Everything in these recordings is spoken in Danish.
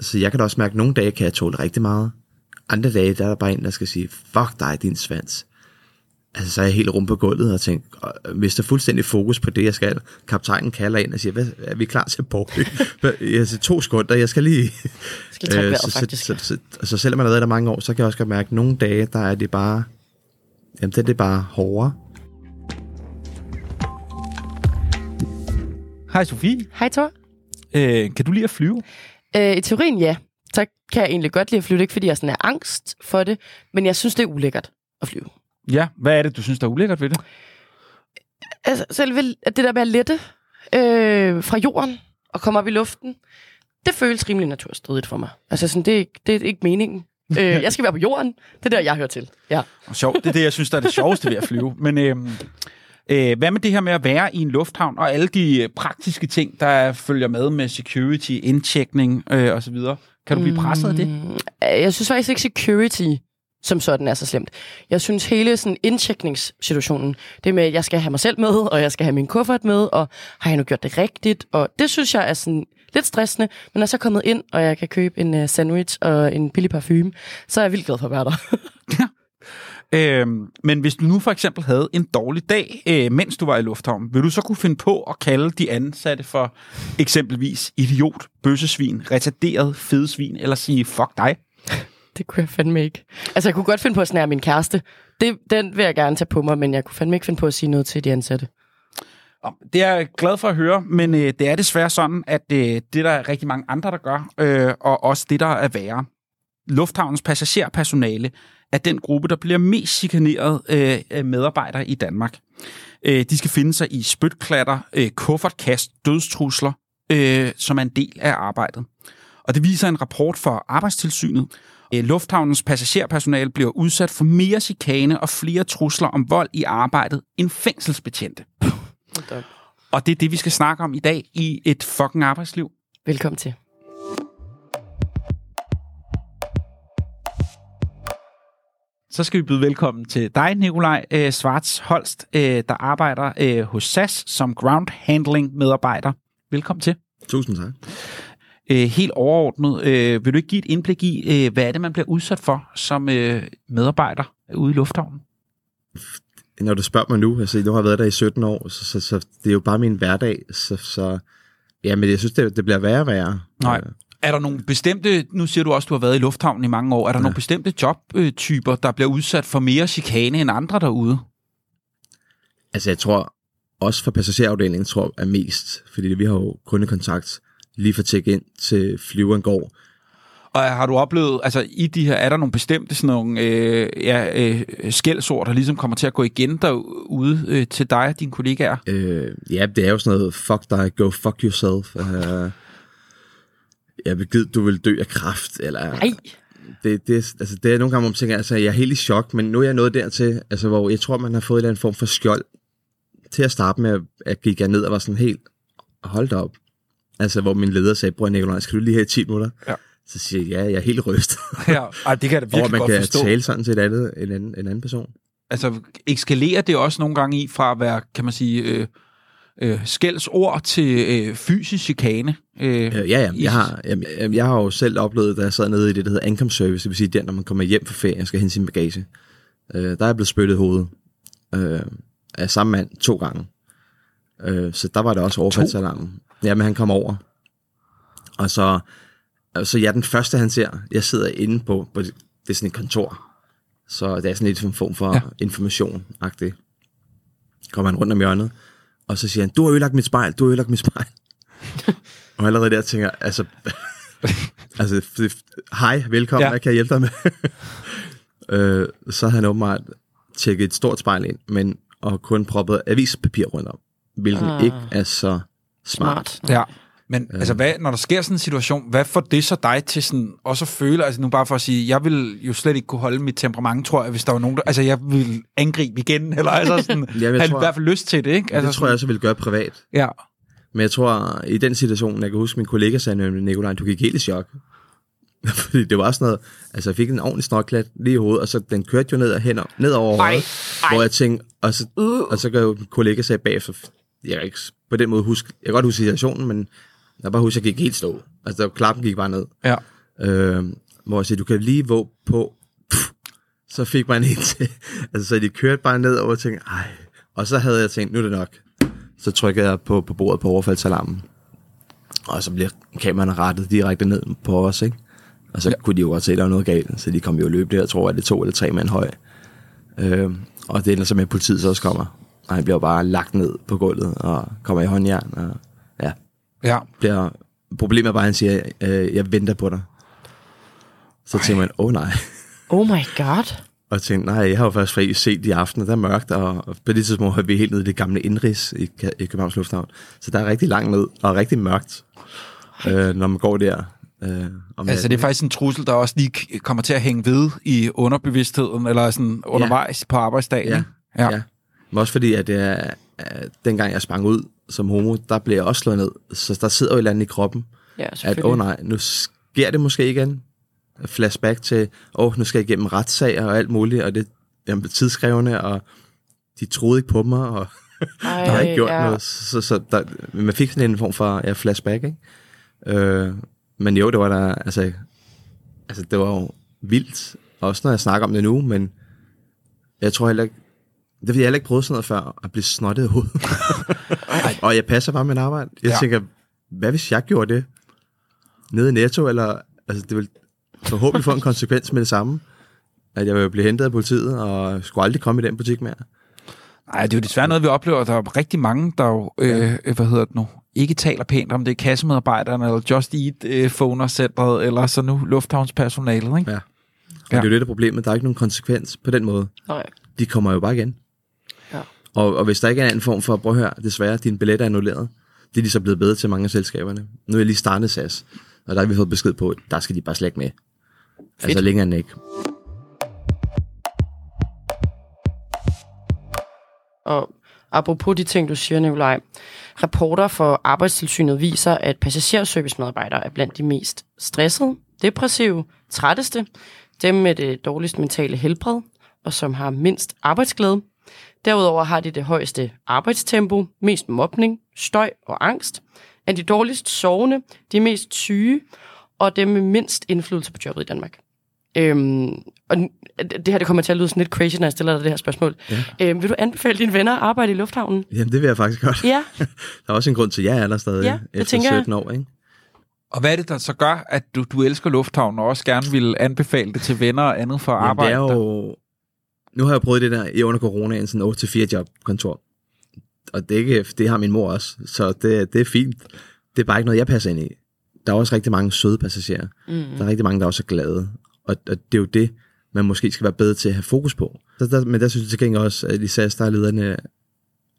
så jeg kan da også mærke, at nogle dage kan jeg tåle rigtig meget. Andre dage, der er der bare en, der skal sige, fuck dig, din svans. Altså, så er jeg helt rum på gulvet og tænker, øh, mister fuldstændig fokus på det, jeg skal. Kaptajnen kalder ind og siger, hvad, er vi klar til Borg? jeg siger, to sekunder, jeg skal lige... Skal trække vejret, så, faktisk. så, så, så, så, selvom man har været der mange år, så kan jeg også godt mærke, at nogle dage, der er det bare... Jamen, det er det bare hårdere. Hej Sofie. Hej, Thor. Øh, kan du lide at flyve? Øh, I teorien, ja. Så kan jeg egentlig godt lide at flyve. Det er ikke, fordi jeg sådan er angst for det, men jeg synes, det er ulækkert at flyve. Ja. Hvad er det, du synes, der er ulækkert ved det? Altså, selve det der med at lette øh, fra jorden og komme op i luften, det føles rimelig naturstridigt for mig. Altså, sådan, det, er ikke- det er ikke meningen. øh, jeg skal være på jorden. Det er der, jeg hører til. Ja. Og sjovt, det er det, jeg synes, der er det sjoveste ved at flyve. Men øh, øh, hvad med det her med at være i en lufthavn, og alle de øh, praktiske ting, der følger med med security, indtjekning øh, osv.? Kan du blive presset af det? Mm, Jeg synes faktisk ikke security som sådan er så slemt. Jeg synes hele sådan indtjekningssituationen, det med, at jeg skal have mig selv med, og jeg skal have min kuffert med, og har jeg nu gjort det rigtigt? Og det synes jeg er sådan lidt stressende, men når jeg så er kommet ind, og jeg kan købe en uh, sandwich og en billig parfume, så er jeg vildt glad for at være der. Øh, men hvis du nu for eksempel havde en dårlig dag, øh, mens du var i lufthavnen, vil du så kunne finde på at kalde de ansatte for eksempelvis idiot, bøssesvin, retarderet, fedsvin, eller sige fuck dig? det kunne jeg fandme ikke. Altså, jeg kunne godt finde på at snære min kæreste. Det, den vil jeg gerne tage på mig, men jeg kunne fandme ikke finde på at sige noget til de ansatte. Det er jeg glad for at høre, men øh, det er desværre sådan, at øh, det er der rigtig mange andre, der gør, øh, og også det, der er værre. Lufthavnens passagerpersonale er den gruppe, der bliver mest chikaneret øh, af medarbejdere i Danmark. Øh, de skal finde sig i spytklatter, øh, kuffertkast, dødstrusler, øh, som er en del af arbejdet. Og det viser en rapport fra Arbejdstilsynet. Øh, Lufthavnens passagerpersonale bliver udsat for mere chikane og flere trusler om vold i arbejdet end fængselsbetjente. Og det er det, vi skal snakke om i dag i et fucking arbejdsliv. Velkommen til. Så skal vi byde velkommen til dig, Nikolaj øh, Svarts Holst, øh, der arbejder øh, hos SAS som ground handling medarbejder. Velkommen til. Tusind tak. Øh, helt overordnet, øh, vil du ikke give et indblik i, øh, hvad er det, man bliver udsat for som øh, medarbejder ude i lufthavnen? Når du spørger mig nu, altså nu har jeg været der i 17 år, så, så, så det er jo bare min hverdag, så, så ja, men jeg synes, det, det bliver værre og værre. Nej. Øh, Er der nogle bestemte, nu siger du også, du har været i lufthavnen i mange år, er der ja. nogle bestemte jobtyper, der bliver udsat for mere chikane end andre derude? Altså jeg tror, også for passagerafdelingen, tror jeg er mest, fordi vi har jo kundekontakt lige fra tjek ind til flyveren går. Og har du oplevet, altså i de her, er der nogle bestemte sådan nogle øh, ja, øh, skældsord, der ligesom kommer til at gå igen derude øh, til dig og dine kollegaer? Øh, ja, det er jo sådan noget, fuck dig, go fuck yourself. Uh, jeg vil gide, du vil dø af kraft, eller... Nej, det, det, altså, det er nogle gange, hvor man tænker, altså, jeg er helt i chok, men nu er jeg nået dertil, altså, hvor jeg tror, man har fået en eller anden form for skjold til at starte med, at gik jeg ned og var sådan helt, hold da op. Altså, hvor min leder sagde, bror Nikolaj, skal du lige have 10 minutter? Ja. Så siger jeg, ja, jeg er helt rystet. Ja, ej, det kan jeg virkelig at man godt kan forstå. tale sådan til et andet, en, anden, en anden person. Altså, ekskalerer det også nogle gange i fra at være, kan man sige, øh, øh, skældsord til øh, fysisk chikane? Øh, Øh, ja, ja. Jeg har, jeg, jeg har jo selv oplevet, da jeg sad nede i det, der hedder ankom service, det vil sige, der, når man kommer hjem fra ferie og skal hente sin bagage. Øh, der er jeg blevet spyttet i hovedet øh, af samme mand to gange. Øh, så der var det også overfaldsalarmen. Ja, men han kom over. Og så, så jeg er den første, han ser. Jeg sidder inde på, på det, er sådan et kontor. Så det er sådan lidt en form for Ja. ja. information-agtigt. Kommer han rundt om hjørnet, og så siger han, du har ødelagt mit spejl, du har ødelagt mit spejl. Og allerede der tænker altså, altså, hej, velkommen, Ja. hvad kan jeg hjælpe dig med? øh, så havde han åbenbart tjekket et stort spejl ind, men og kun proppet avispapir rundt om, hvilket ah. ikke er så smart. smart. Ja. Men altså, hvad, når der sker sådan en situation, hvad får det så dig til sådan, også at føle, altså nu bare for at sige, jeg vil jo slet ikke kunne holde mit temperament, tror jeg, hvis der var nogen, der, altså jeg vil angribe igen, eller altså sådan, jeg have tror- i hvert fald lyst til det, ikke? Altså, Det tror jeg også, jeg ville gøre privat. Ja, Men jeg tror, i den situation, jeg kan huske, min kollega sagde nemlig, Nikolaj, du gik helt i chok. Fordi det var sådan noget, altså jeg fik en ordentlig snokklat lige i hovedet, og så den kørte jo ned, og hen, ned over Ej, hovedet, ej. hvor jeg tænkte, og så, Uh. og så kan jo min kollega sagde bagefter, jeg kan ikke på den måde huske, jeg kan godt huske situationen, men Jeg bare husker, jeg gik helt stå. Altså, der, klappen gik bare ned. Ja. Øh, hvor jeg siger, du kan lige våge på. Pff, så fik man en til. Altså, så de kørte bare ned og jeg tænkte, ej. Og så havde jeg tænkt, nu er det nok. Så trykkede jeg på, på bordet på overfaldsalarmen. Og så bliver kameraerne rettet direkte ned på os, ikke? Og så ja. kunne de jo godt se, at der var noget galt. Så de kom jo løb der, jeg tror, at det er to eller tre mand høj. Øh, og det ender så med, at politiet så også kommer. Og han bliver bare lagt ned på gulvet og kommer i håndjern. Og ja, Ja. bliver, problemet er bare, at han siger, øh, jeg venter på dig. Så tænker man, åh oh, nej. Oh my god. Og jeg tænkte, nej, jeg har jo først fri set i aften, der er mørkt, og på det tidspunkt har vi helt nede i det gamle indrigs i, i Københavns Lufthavn. Så der er rigtig langt ned, og rigtig mørkt, øh, når man går der. Øh, om Altså, det er faktisk en trussel, der også lige kommer til at hænge ved i underbevidstheden, eller sådan undervejs på arbejdsdagen. Ja, ja. ja. Men også fordi, at, det er, at dengang jeg sprang ud som homo, der blev jeg også slået ned. Så der sidder jo et eller andet i kroppen, Ja, at åh oh, nej, nu sker det måske igen. Flashback til, åh, oh, nu skal jeg igennem retssager og alt muligt, og det er tidskrævende, og de troede ikke på mig, og Ej, jeg har ikke gjort ja. noget. Så, så der, man fik sådan en form for ja, flashback, ikke? Øh, men jo, det var der, altså, altså, det var jo vildt, også når jeg snakker om det nu, men jeg tror heller ikke, det har jeg heller ikke prøvet sådan noget før, at blive snottet i hovedet. og jeg passer bare mit arbejde. Jeg Ja. tænker, hvad hvis jeg gjorde det? Nede i Netto, eller, altså det vil forhåbentlig få en konsekvens med det samme. At jeg vil blive hentet af politiet, og skulle aldrig komme i den butik mere. Nej, det er jo desværre noget, vi oplever. Der er rigtig mange, der jo, øh, hvad hedder det nu, ikke taler pænt om det. er kassemedarbejderne, eller Just Eat øh, phoner centret eller så nu lufthavnspersonalet, ikke? Ja. Og Ja. det er jo det, der er problemet. Der er ikke nogen konsekvens på den måde. Nej. De kommer jo bare igen. Og, og hvis der ikke er en anden form for, prøv at høre, desværre, din billet er annulleret. Det er de så blevet bedre til mange af selskaberne. Nu er jeg lige startet SAS, og der har vi fået besked på, at der skal de bare slet ikke med. Fedt. Altså længere end ikke. Og apropos de ting, du siger, Nikolaj. Rapporter for Arbejdstilsynet viser, at passagerservicemedarbejdere er blandt de mest stressede, depressive, trætteste, dem med det dårligste mentale helbred, og som har mindst arbejdsglæde. Derudover har de det højeste arbejdstempo, mest mobning, støj og angst, er de dårligst sovende, de mest syge, og dem med mindst indflydelse på jobbet i Danmark. Øhm, og det her det kommer til at lyde sådan lidt crazy, når jeg stiller dig det her spørgsmål. Ja. Øhm, vil du anbefale dine venner at arbejde i lufthavnen? Jamen, det vil jeg faktisk godt. Ja, Der er også en grund til, at jeg er der stadig Ja, efter tænker jeg. 17 år, ikke? Og hvad er det, der så gør, at du, du elsker lufthavnen, og også gerne vil anbefale det til venner og andet for at Jamen, arbejde det er der? jo... Nu har jeg prøvet det der i under corona, en sådan 8-4 job kontor. Og det, er ikke, det har min mor også, så det, det er fint. Det er bare ikke noget, jeg passer ind i. Der er også rigtig mange søde passagerer. Mm. Der er rigtig mange, der også er glade. Og, og det er jo det, man måske skal være bedre til at have fokus på. Så der, men der synes jeg til gengæld også, at i SAS, der er lederne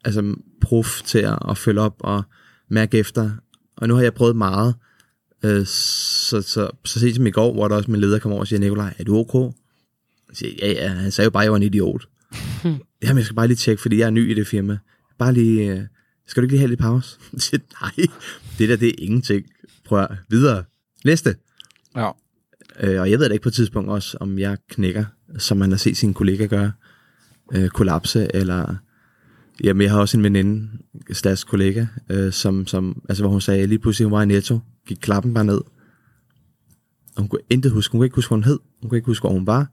altså, prof til at, at følge op og mærke efter. Og nu har jeg prøvet meget. Øh, så, så, så sent som i går, hvor der også min leder kom over og siger, Nikolaj, er du ok? Jeg siger, ja, ja, han sagde jo bare, at jeg var en idiot. Jamen, jeg skal bare lige tjekke, fordi jeg er ny i det firma. Bare lige, øh, skal du ikke lige have lidt pause? Jeg siger, nej, det der, det er ingenting. Prøv at videre. Næste. Ja. Øh, og jeg ved da ikke på et tidspunkt også, om jeg knækker, som man har set sine kollegaer gøre, øh, kollapse, eller... Jamen, jeg har også en veninde, Stas kollega, øh, som, som, altså, hvor hun sagde, lige pludselig hun var i Netto, gik klappen bare ned. Og hun kunne intet huske, hun kunne ikke huske, hvad hun hed, hun kunne ikke huske, hvor hun var.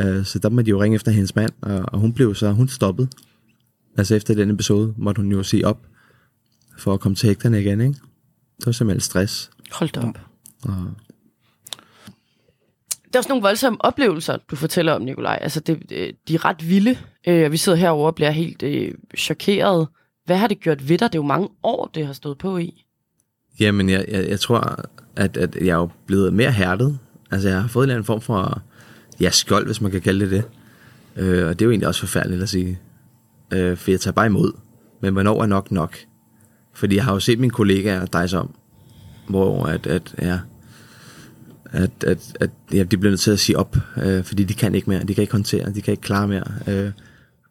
Øh, så der måtte de jo ringe efter hendes mand, og, og hun blev så, hun stoppede. Altså efter den episode, måtte hun jo sige op, for at komme til hægterne igen, ikke? Det var simpelthen stress. hold da op. Og, Der er også nogle voldsomme oplevelser, du fortæller om, Nikolaj. Altså, det, øh, de er ret vilde. Øh, vi sidder herovre og bliver helt øh, chokeret. Hvad har det gjort ved dig? Det er jo mange år, det har stået på i. Jamen, jeg, jeg, jeg tror, at, at jeg er jo blevet mere hærdet. Altså, jeg har fået en eller anden form for, ja, skjold, hvis man kan kalde det det. Øh, og det er jo egentlig også forfærdeligt at sige. Øh, for jeg tager bare imod. Men hvornår er nok nok? Fordi jeg har jo set mine kollegaer dig om, hvor at, at, ja, at, at, at ja, de bliver nødt til at sige op, øh, fordi de kan ikke mere, de kan ikke håndtere, de kan ikke klare mere. Øh,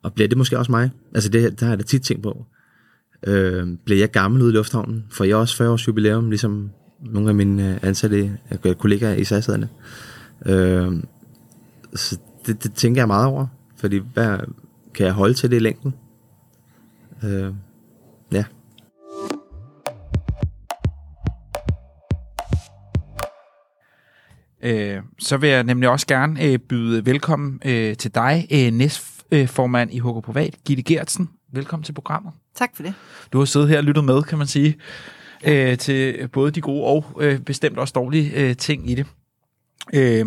og bliver det måske også mig? Altså det, der har jeg da tit tænkt på. Øh, bliver jeg gammel ude i lufthavnen? For jeg er også 40 års jubilæum, ligesom nogle af mine øh, ansatte kollegaer i sas øh, så det, det tænker jeg meget over, fordi hvad, kan jeg holde til det i længden? Øh, ja. Øh, så vil jeg nemlig også gerne øh, byde velkommen øh, til dig, øh, næstformand i HK Privat, Gitte Gertsen. Velkommen til programmet. Tak for det. Du har siddet her og lyttet med, kan man sige, øh, til både de gode og øh, bestemt også dårlige øh, ting i det. Øh,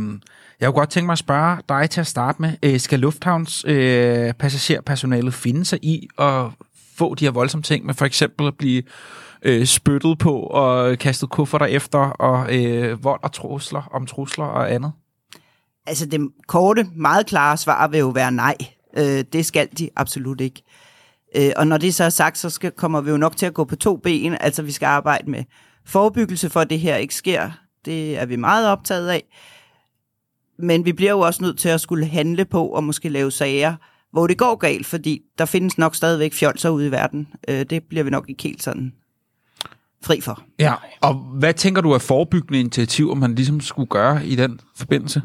jeg kunne godt tænke mig at spørge dig til at starte med. Øh, skal Lufthavns øh, passagerpersonalet finde sig i at få de her voldsomme ting med for eksempel at blive øh, spyttet på og kastet kufferter efter og øh, vold og trusler om trusler og andet? Altså det korte, meget klare svar vil jo være nej. Øh, det skal de absolut ikke. Øh, og når det så er sagt, så skal, kommer vi jo nok til at gå på to ben. Altså vi skal arbejde med forebyggelse for, at det her ikke sker. Det er vi meget optaget af. Men vi bliver jo også nødt til at skulle handle på og måske lave sager, hvor det går galt, fordi der findes nok stadigvæk fjolser ude i verden. Øh, det bliver vi nok ikke helt sådan fri for. Ja, og hvad tænker du af forebyggende initiativer, man ligesom skulle gøre i den forbindelse?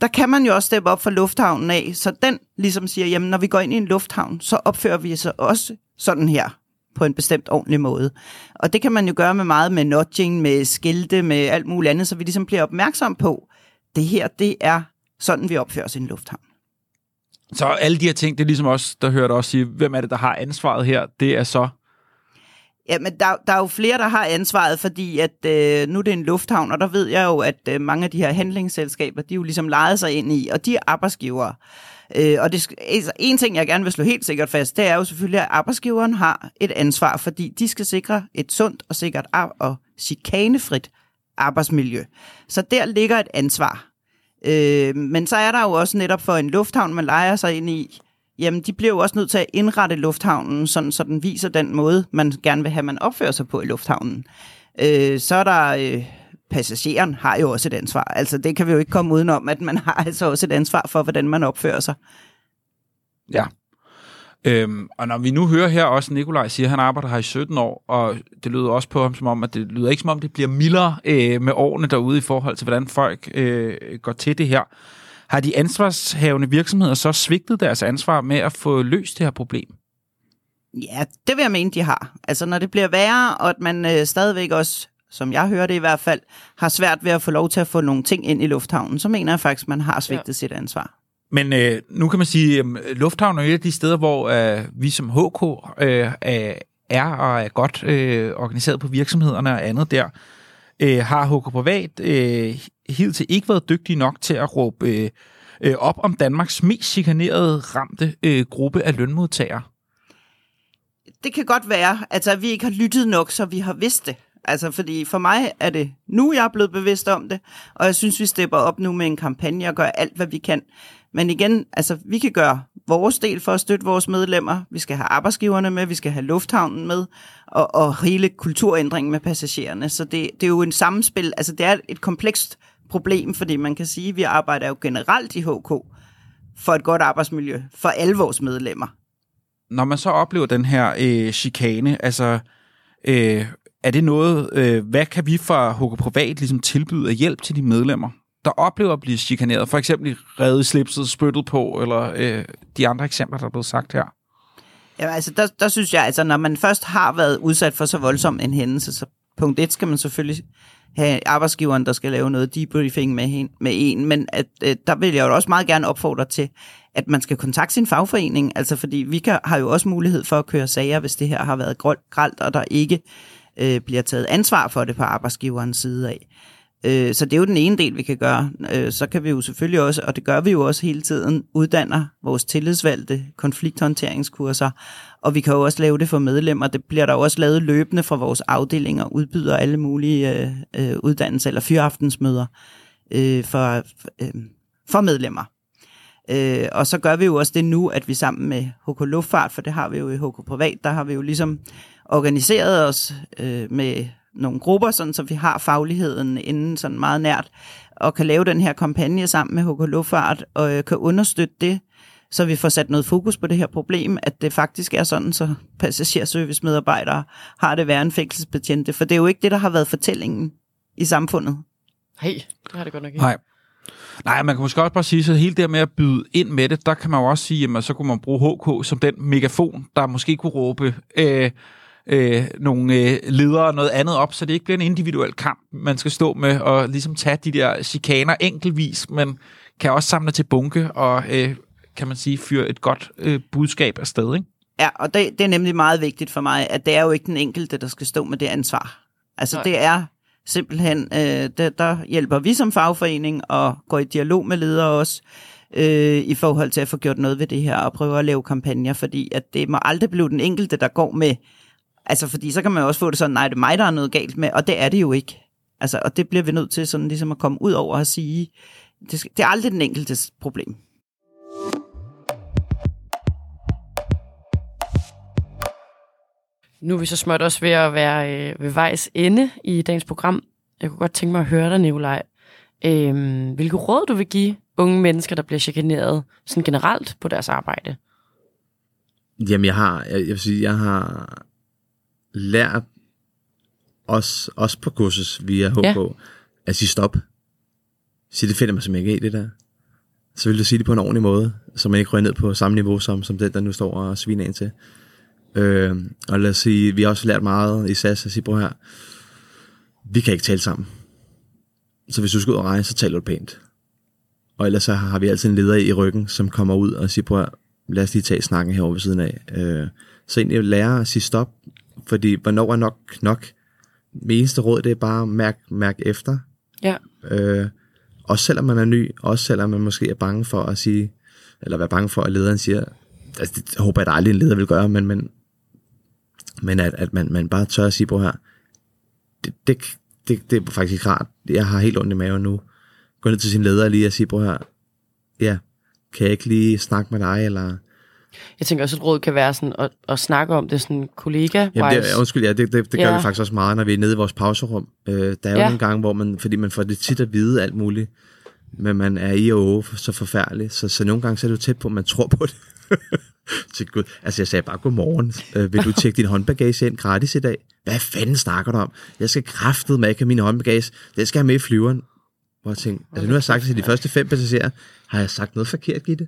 Der kan man jo også steppe op for lufthavnen af, så den ligesom siger, jamen når vi går ind i en lufthavn, så opfører vi os også sådan her på en bestemt ordentlig måde. Og det kan man jo gøre med meget med nudging, med skilte, med alt muligt andet, så vi ligesom bliver opmærksom på, det her, det er sådan, vi opfører os i en lufthavn. Så alle de her ting, det er ligesom også, der hører også sige, hvem er det, der har ansvaret her? Det er så Ja, men der, der er jo flere, der har ansvaret, fordi at øh, nu er det en lufthavn, og der ved jeg jo, at øh, mange af de her handlingsselskaber, de er jo ligesom lejet sig ind i, og de er arbejdsgivere. Øh, og det, altså, en ting, jeg gerne vil slå helt sikkert fast, det er jo selvfølgelig, at arbejdsgiveren har et ansvar, fordi de skal sikre et sundt og sikkert og chikanefrit arbejdsmiljø. Så der ligger et ansvar. Øh, men så er der jo også netop for en lufthavn, man leger sig ind i, jamen de bliver jo også nødt til at indrette lufthavnen, sådan, så den viser den måde, man gerne vil have, man opfører sig på i lufthavnen. Øh, så er der... Øh, passageren har jo også et ansvar. Altså det kan vi jo ikke komme udenom, at man har altså også et ansvar for, hvordan man opfører sig. Ja. Øhm, og når vi nu hører her også, Nikolaj siger, at han arbejder her i 17 år, og det lyder også på ham som om, at det lyder ikke som om, det bliver mildere øh, med årene derude i forhold til, hvordan folk øh, går til det her. Har de ansvarshavende virksomheder så svigtet deres ansvar med at få løst det her problem? Ja, det vil jeg mene, de har. Altså når det bliver værre, og at man øh, stadigvæk også, som jeg hører det i hvert fald, har svært ved at få lov til at få nogle ting ind i lufthavnen, så mener jeg faktisk, man har svigtet ja. sit ansvar. Men øh, nu kan man sige, at lufthavnen er et af de steder, hvor øh, vi som HK øh, er og er godt øh, organiseret på virksomhederne og andet der. Øh, har HK Privat øh, hidtil ikke været dygtige nok til at råbe øh, øh, op om Danmarks mest chikanerede ramte øh, gruppe af lønmodtagere? Det kan godt være, altså, at vi ikke har lyttet nok, så vi har vidst det. Altså, fordi for mig er det nu, jeg er blevet bevidst om det, og jeg synes, vi stepper op nu med en kampagne og gør alt, hvad vi kan. Men igen, altså, vi kan gøre vores del for at støtte vores medlemmer. Vi skal have arbejdsgiverne med, vi skal have lufthavnen med, og, og hele kulturændringen med passagererne. Så det, det er jo en samspil, altså det er et komplekst problem, fordi man kan sige, at vi arbejder jo generelt i HK for et godt arbejdsmiljø for alle vores medlemmer. Når man så oplever den her øh, chikane, altså øh, er det noget, øh, hvad kan vi fra HK Privat ligesom tilbyde af hjælp til de medlemmer, der oplever at blive chikaneret? For eksempel i reddet slipset, spyttet på, eller øh, de andre eksempler, der er blevet sagt her. Ja, altså der, der synes jeg, altså når man først har været udsat for så voldsom en hændelse, så punkt et skal man selvfølgelig have arbejdsgiveren, der skal lave noget debriefing med, hende, med en, men at, øh, der vil jeg jo også meget gerne opfordre til, at man skal kontakte sin fagforening, altså fordi vi kan, har jo også mulighed for at køre sager, hvis det her har været gralt, og der ikke øh, bliver taget ansvar for det på arbejdsgiverens side af. Øh, så det er jo den ene del, vi kan gøre. Øh, så kan vi jo selvfølgelig også, og det gør vi jo også hele tiden, uddanner vores tillidsvalgte konflikthåndteringskurser, og vi kan jo også lave det for medlemmer. Det bliver der jo også lavet løbende fra vores afdelinger, udbyder alle mulige øh, øh uddannelser eller fyraftensmøder øh, for, øh, for medlemmer. Øh, og så gør vi jo også det nu, at vi sammen med HK Luftfart, for det har vi jo i HK Privat, der har vi jo ligesom organiseret os øh, med nogle grupper, sådan, så vi har fagligheden inden sådan meget nært, og kan lave den her kampagne sammen med HK Luftfart, og øh, kan understøtte det, så vi får sat noget fokus på det her problem, at det faktisk er sådan, så passagerservice-medarbejdere har det værre end fængselsbetjente, for det er jo ikke det, der har været fortællingen i samfundet. Hey, det har det godt nok ikke. Nej. Nej, man kan måske også bare sige, så hele det med at byde ind med det, der kan man jo også sige, at så kunne man bruge HK som den megafon, der måske kunne råbe, øh, øh, nogle øh, ledere og noget andet op, så det ikke bliver en individuel kamp, man skal stå med og ligesom tage de der chikaner enkeltvis, men kan også samle til bunke og, øh, kan man sige, fyre et godt øh, budskab afsted, ikke? Ja, og det, det er nemlig meget vigtigt for mig, at det er jo ikke den enkelte, der skal stå med det ansvar. Altså Nej. det er simpelthen, øh, der, der hjælper vi som fagforening og går i dialog med ledere også, øh, i forhold til at få gjort noget ved det her og prøve at lave kampagner, fordi at det må aldrig blive den enkelte, der går med, altså fordi så kan man jo også få det sådan, nej, det er mig, der er noget galt med, og det er det jo ikke. Altså, og det bliver vi nødt til sådan ligesom at komme ud over og sige, det, skal, det er aldrig den enkeltes problem. Nu er vi så småt også ved at være øh, ved vejs ende i dagens program. Jeg kunne godt tænke mig at høre dig, Nikolaj. Øhm, hvilke råd du vil give unge mennesker, der bliver chikaneret sådan generelt på deres arbejde? Jamen, jeg har, jeg, jeg vil sige, jeg har lært os, os på kursus via HK, Ja. at sige stop. Sige, det finder mig simpelthen ikke i det der. Så vil du sige det på en ordentlig måde, så man ikke rører ned på samme niveau som, som den, der nu står og sviner ind til. Øh, og lad os sige, vi har også lært meget i SAS at sige, prøv her, vi kan ikke tale sammen. Så hvis du skal ud og rejse, så taler du pænt. Og ellers så har vi altid en leder i ryggen, som kommer ud og siger, prøv her, lad os lige tage snakken herovre ved siden af. Øh, så egentlig lære at sige stop, fordi hvornår er nok nok? Mit eneste råd, det er bare at mærke, mærke efter. Ja. Øh, også selvom man er ny, også selvom man måske er bange for at sige, eller være bange for, at lederen siger, altså det håber jeg, at aldrig en leder vil gøre, men, men, men at, at man, man bare tør at sige på her, det, det, det, det er faktisk ikke rart. Jeg har helt ondt i maven nu. Gå ned til sin leder lige og sige på her, ja, kan jeg ikke lige snakke med dig, eller... Jeg tænker også, at råd kan være sådan at, at snakke om det sådan kollega Jamen, det, undskyld, ja, det, det, det gør Ja. vi faktisk også meget, når vi er nede i vores pauserum. Øh, der er jo Ja. nogle gange, hvor man, fordi man får det tit at vide alt muligt, men man er i og åge så forfærdelig, så, så nogle gange så er det jo tæt på, at man tror på det. Til Gud. Altså, jeg sagde bare, godmorgen. Øh, vil du tjekke din håndbagage ind gratis i dag? Hvad fanden snakker du om? Jeg skal kraftet med ikke min håndbagage. Den skal jeg med i flyveren. Hvor jeg tænkte, altså nu har jeg sagt det til de første fem passagerer. Har jeg sagt noget forkert, Gitte?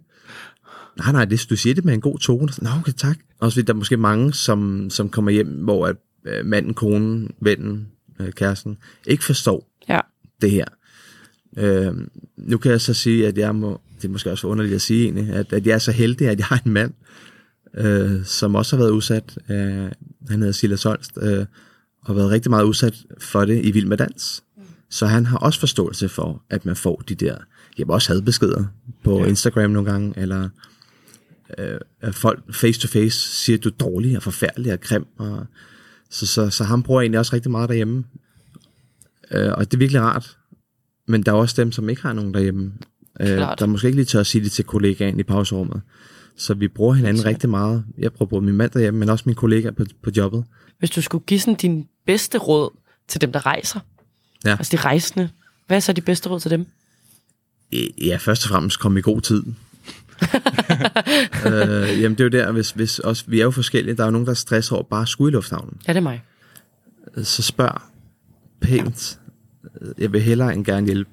Nej, nej, det, du siger det med en god tone. Nå, okay, tak. Også fordi der er måske mange, som, som kommer hjem, hvor at, øh, manden, konen, vennen, øh, kæresten, ikke forstår Ja. det her. Øh, nu kan jeg så sige, at jeg må, det er måske også underligt at sige egentlig, at, at jeg er så heldig, at jeg har en mand, øh, som også har været udsat. Øh, han hedder Silas Holst, øh, og har været rigtig meget udsat for det i Vild med Dans. Så han har også forståelse for, at man får de der, jeg også havde beskeder på ja. Instagram nogle gange, eller øh, at folk face to face siger, at du er dårlig og forfærdelig og grim. Og, så, så, så ham bruger jeg egentlig også rigtig meget derhjemme. Øh, og det er virkelig rart. Men der er også dem, som ikke har nogen derhjemme. Øh, der måske ikke lige tør at sige det til kollegaen i pauserummet. Så vi bruger hinanden rigtig meget. Jeg prøver både min mand derhjemme, men også mine kollegaer på, på jobbet. Hvis du skulle give sådan din bedste råd til dem, der rejser, Ja. altså de rejsende, hvad er så de bedste råd til dem? Ja, først og fremmest komme i god tid. øh, jamen det er jo der, hvis, hvis også, vi er jo forskellige. Der er jo nogen, der stresser over bare skulle i lufthavnen. Ja, det er mig. så spørg pænt. Jeg vil hellere end gerne hjælpe.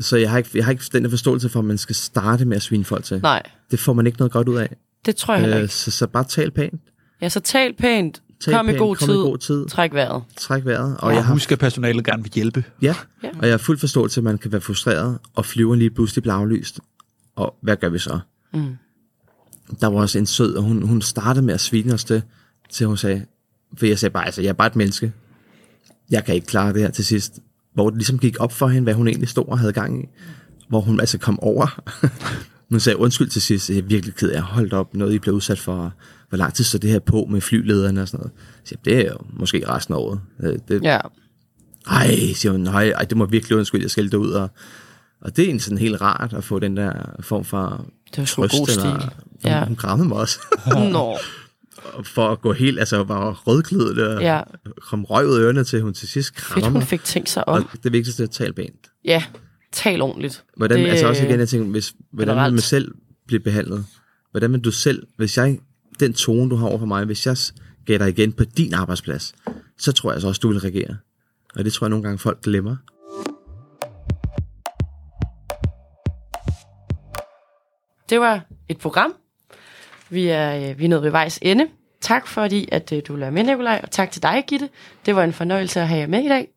Så jeg har ikke, jeg har ikke den der forståelse for, at man skal starte med at svine folk til. Nej, Det får man ikke noget godt ud af. det tror jeg heller Øh, ikke. så, så bare tal pænt. Ja, så tal pænt, Tal kom, i pænt, god kom tid, i god tid. træk vejret. Træk vejret. Og Og jeg har, husk, at personalet gerne vil hjælpe. ja, Ja. og jeg har fuld forståelse, at man kan være frustreret, og flyveren lige pludselig bliver aflyst. Og hvad gør vi så? Mm. Der var også en sød, og hun, hun startede med at svine os det, til hun sagde, for jeg sagde bare, altså, jeg er bare et menneske. Jeg kan ikke klare det her til sidst. Hvor det ligesom gik op for hende, hvad hun egentlig stod og havde gang i. Hvor hun altså kom over. nu sagde undskyld til sidst, jeg er virkelig ked af, holdt op, noget I blev udsat for. Hvor lang tid så det her på med flylederne og sådan noget. Så jeg, det er jo måske resten af året. Øh, Det, Ja, ej, siger hun, nej, ej, det må virkelig undskylde, jeg skal ud og, og det er sådan helt rart at få den der form for det var trøst, god eller, stil. ja. Ja. hun krammede mig også, Nå, for at gå helt, altså var rødklædet og ja. kom røg ud af ørerne til, hun til sidst Fedt, krammer hun mig. fik tænkt sig Og om. det vigtigste er at tale pænt. Ja, tal ordentligt. Hvordan, Det- altså også igen, jeg tænker, hvis, hvordan vil generelt. man selv blive behandlet? Hvordan vil du selv, hvis jeg, den tone, du har over for mig, hvis jeg gav dig igen på din arbejdsplads, så tror jeg så også, du vil reagere. Og det tror jeg nogle gange, folk glemmer. Det var et program. Vi er, øh, vi er nået ved vejs ende. tak fordi, at øh, du være med, Nikolaj, og tak til dig, Gitte. Det var en fornøjelse at have jer med i dag.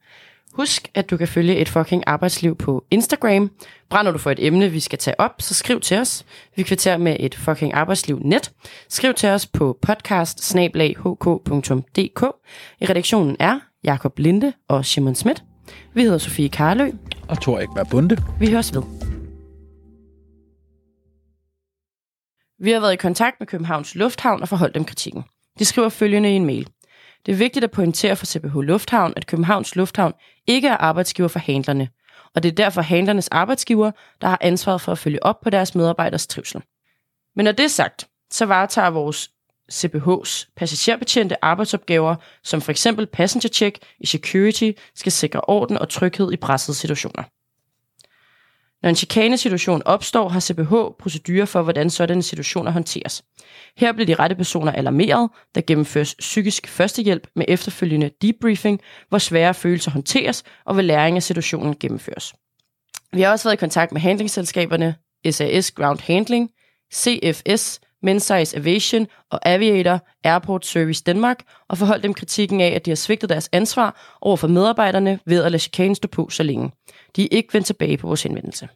Husk, at du kan følge et fucking arbejdsliv på Instagram. Brænder du for et emne, vi skal tage op, så skriv til os. Vi kvitterer med et fucking arbejdsliv net. Skriv til os på podcast I redaktionen er Jakob Linde og Simon Schmidt. Vi hedder Sofie Karlø. Og Thor Ekberg Bunde. Vi høres ved. Vi har været i kontakt med Københavns Lufthavn og forholdt dem kritikken. De skriver følgende i en mail. Det er vigtigt at pointere for CPH Lufthavn, at Københavns Lufthavn ikke er arbejdsgiver for handlerne, og det er derfor handlernes arbejdsgiver, der har ansvaret for at følge op på deres medarbejders trivsel. Men når det er sagt, så varetager vores CPH's passagerbetjente arbejdsopgaver, som for eksempel passenger check i security, skal sikre orden og tryghed i pressede situationer. Når en chikane-situation opstår, har CPH procedurer for, hvordan sådanne situationer håndteres. Her bliver de rette personer alarmeret, der gennemføres psykisk førstehjælp med efterfølgende debriefing, hvor svære følelser håndteres og hvor læring af situationen gennemføres. Vi har også været i kontakt med handlingsselskaberne SAS Ground Handling, CFS, Mensize Aviation og Aviator Airport Service Danmark og forholdt dem kritikken af, at de har svigtet deres ansvar over for medarbejderne ved at lade chikanen stå på så længe. De er ikke vendt tilbage på vores henvendelse.